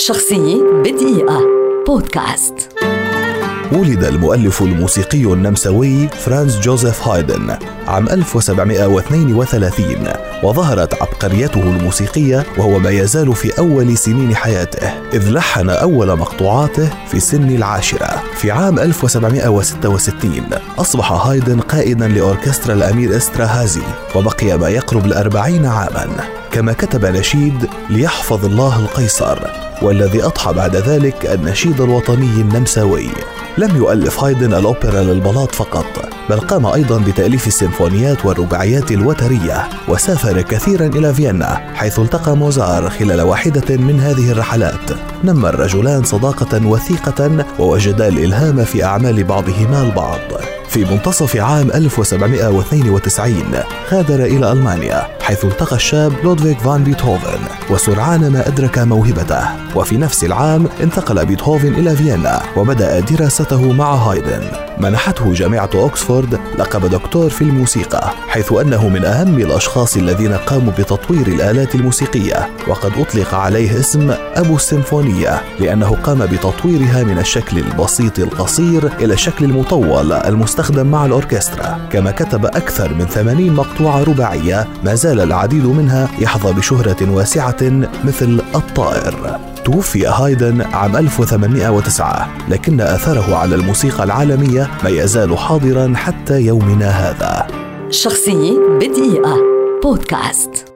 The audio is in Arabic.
شخصية بدقيقة. بودكاست. ولد المؤلف الموسيقي النمساوي فرانز جوزيف هايدن عام 1732 وظهرت عبقريته الموسيقية وهو ما يزال في أول سنين حياته إذ لحن أول مقطوعاته في سن العاشرة. في عام 1766 أصبح هايدن قائدا لأوركسترا الأمير استراهازي وبقي ما يقرب الأربعين عاما. كما كتب نشيد ليحفظ الله القيصر والذي أضحى بعد ذلك النشيد الوطني النمساوي. لم يؤلف هايدن الأوبرا للبلاط فقط بل قام أيضا بتأليف السيمفونيات والرباعيات الوترية وسافر كثيرا إلى فيينا حيث التقى موزار خلال واحدة من هذه الرحلات. نما الرجلان صداقة وثيقة ووجدا الإلهام في أعمال بعضهما البعض. في منتصف عام 1792 غادر إلى ألمانيا حيث التقى الشاب لودفيغ فان بيتهوفن وسرعان ما أدرك موهبته. وفي نفس العام انتقل بيتهوفن إلى فيينا وبدأ دراسته مع هايدن. منحته جامعة أكسفورد لقب دكتور في الموسيقى حيث أنه من أهم الأشخاص الذين قاموا بتطوير الآلات الموسيقية وقد أطلق عليه اسم أبو السيمفونية لأنه قام بتطويرها من الشكل البسيط القصير إلى الشكل المطول المستخدم مع الأوركسترا. كما كتب أكثر من 80 مقطوعة رباعية ما زال العديد منها يحظى بشهرة واسعة مثل الطائر. توفي هايدن عام 1809 لكن أثره على الموسيقى العالمية ما يزال حاضرا حتى يومنا هذا. شخصية بدقيقة. بودكاست.